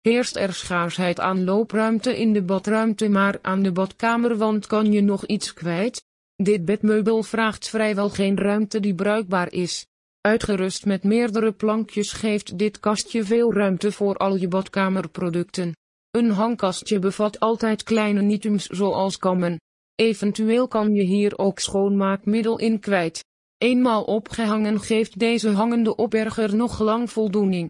Heerst er schaarsheid aan loopruimte in de badruimte maar aan de badkamerwand kan je nog iets kwijt? Dit bedmeubel vraagt vrijwel geen ruimte die bruikbaar is. Uitgerust met meerdere plankjes geeft dit kastje veel ruimte voor al je badkamerproducten. Een hangkastje bevat altijd kleine items zoals kammen. Eventueel kan je hier ook schoonmaakmiddel in kwijt. Eenmaal opgehangen geeft deze hangende opberger nog lang voldoening.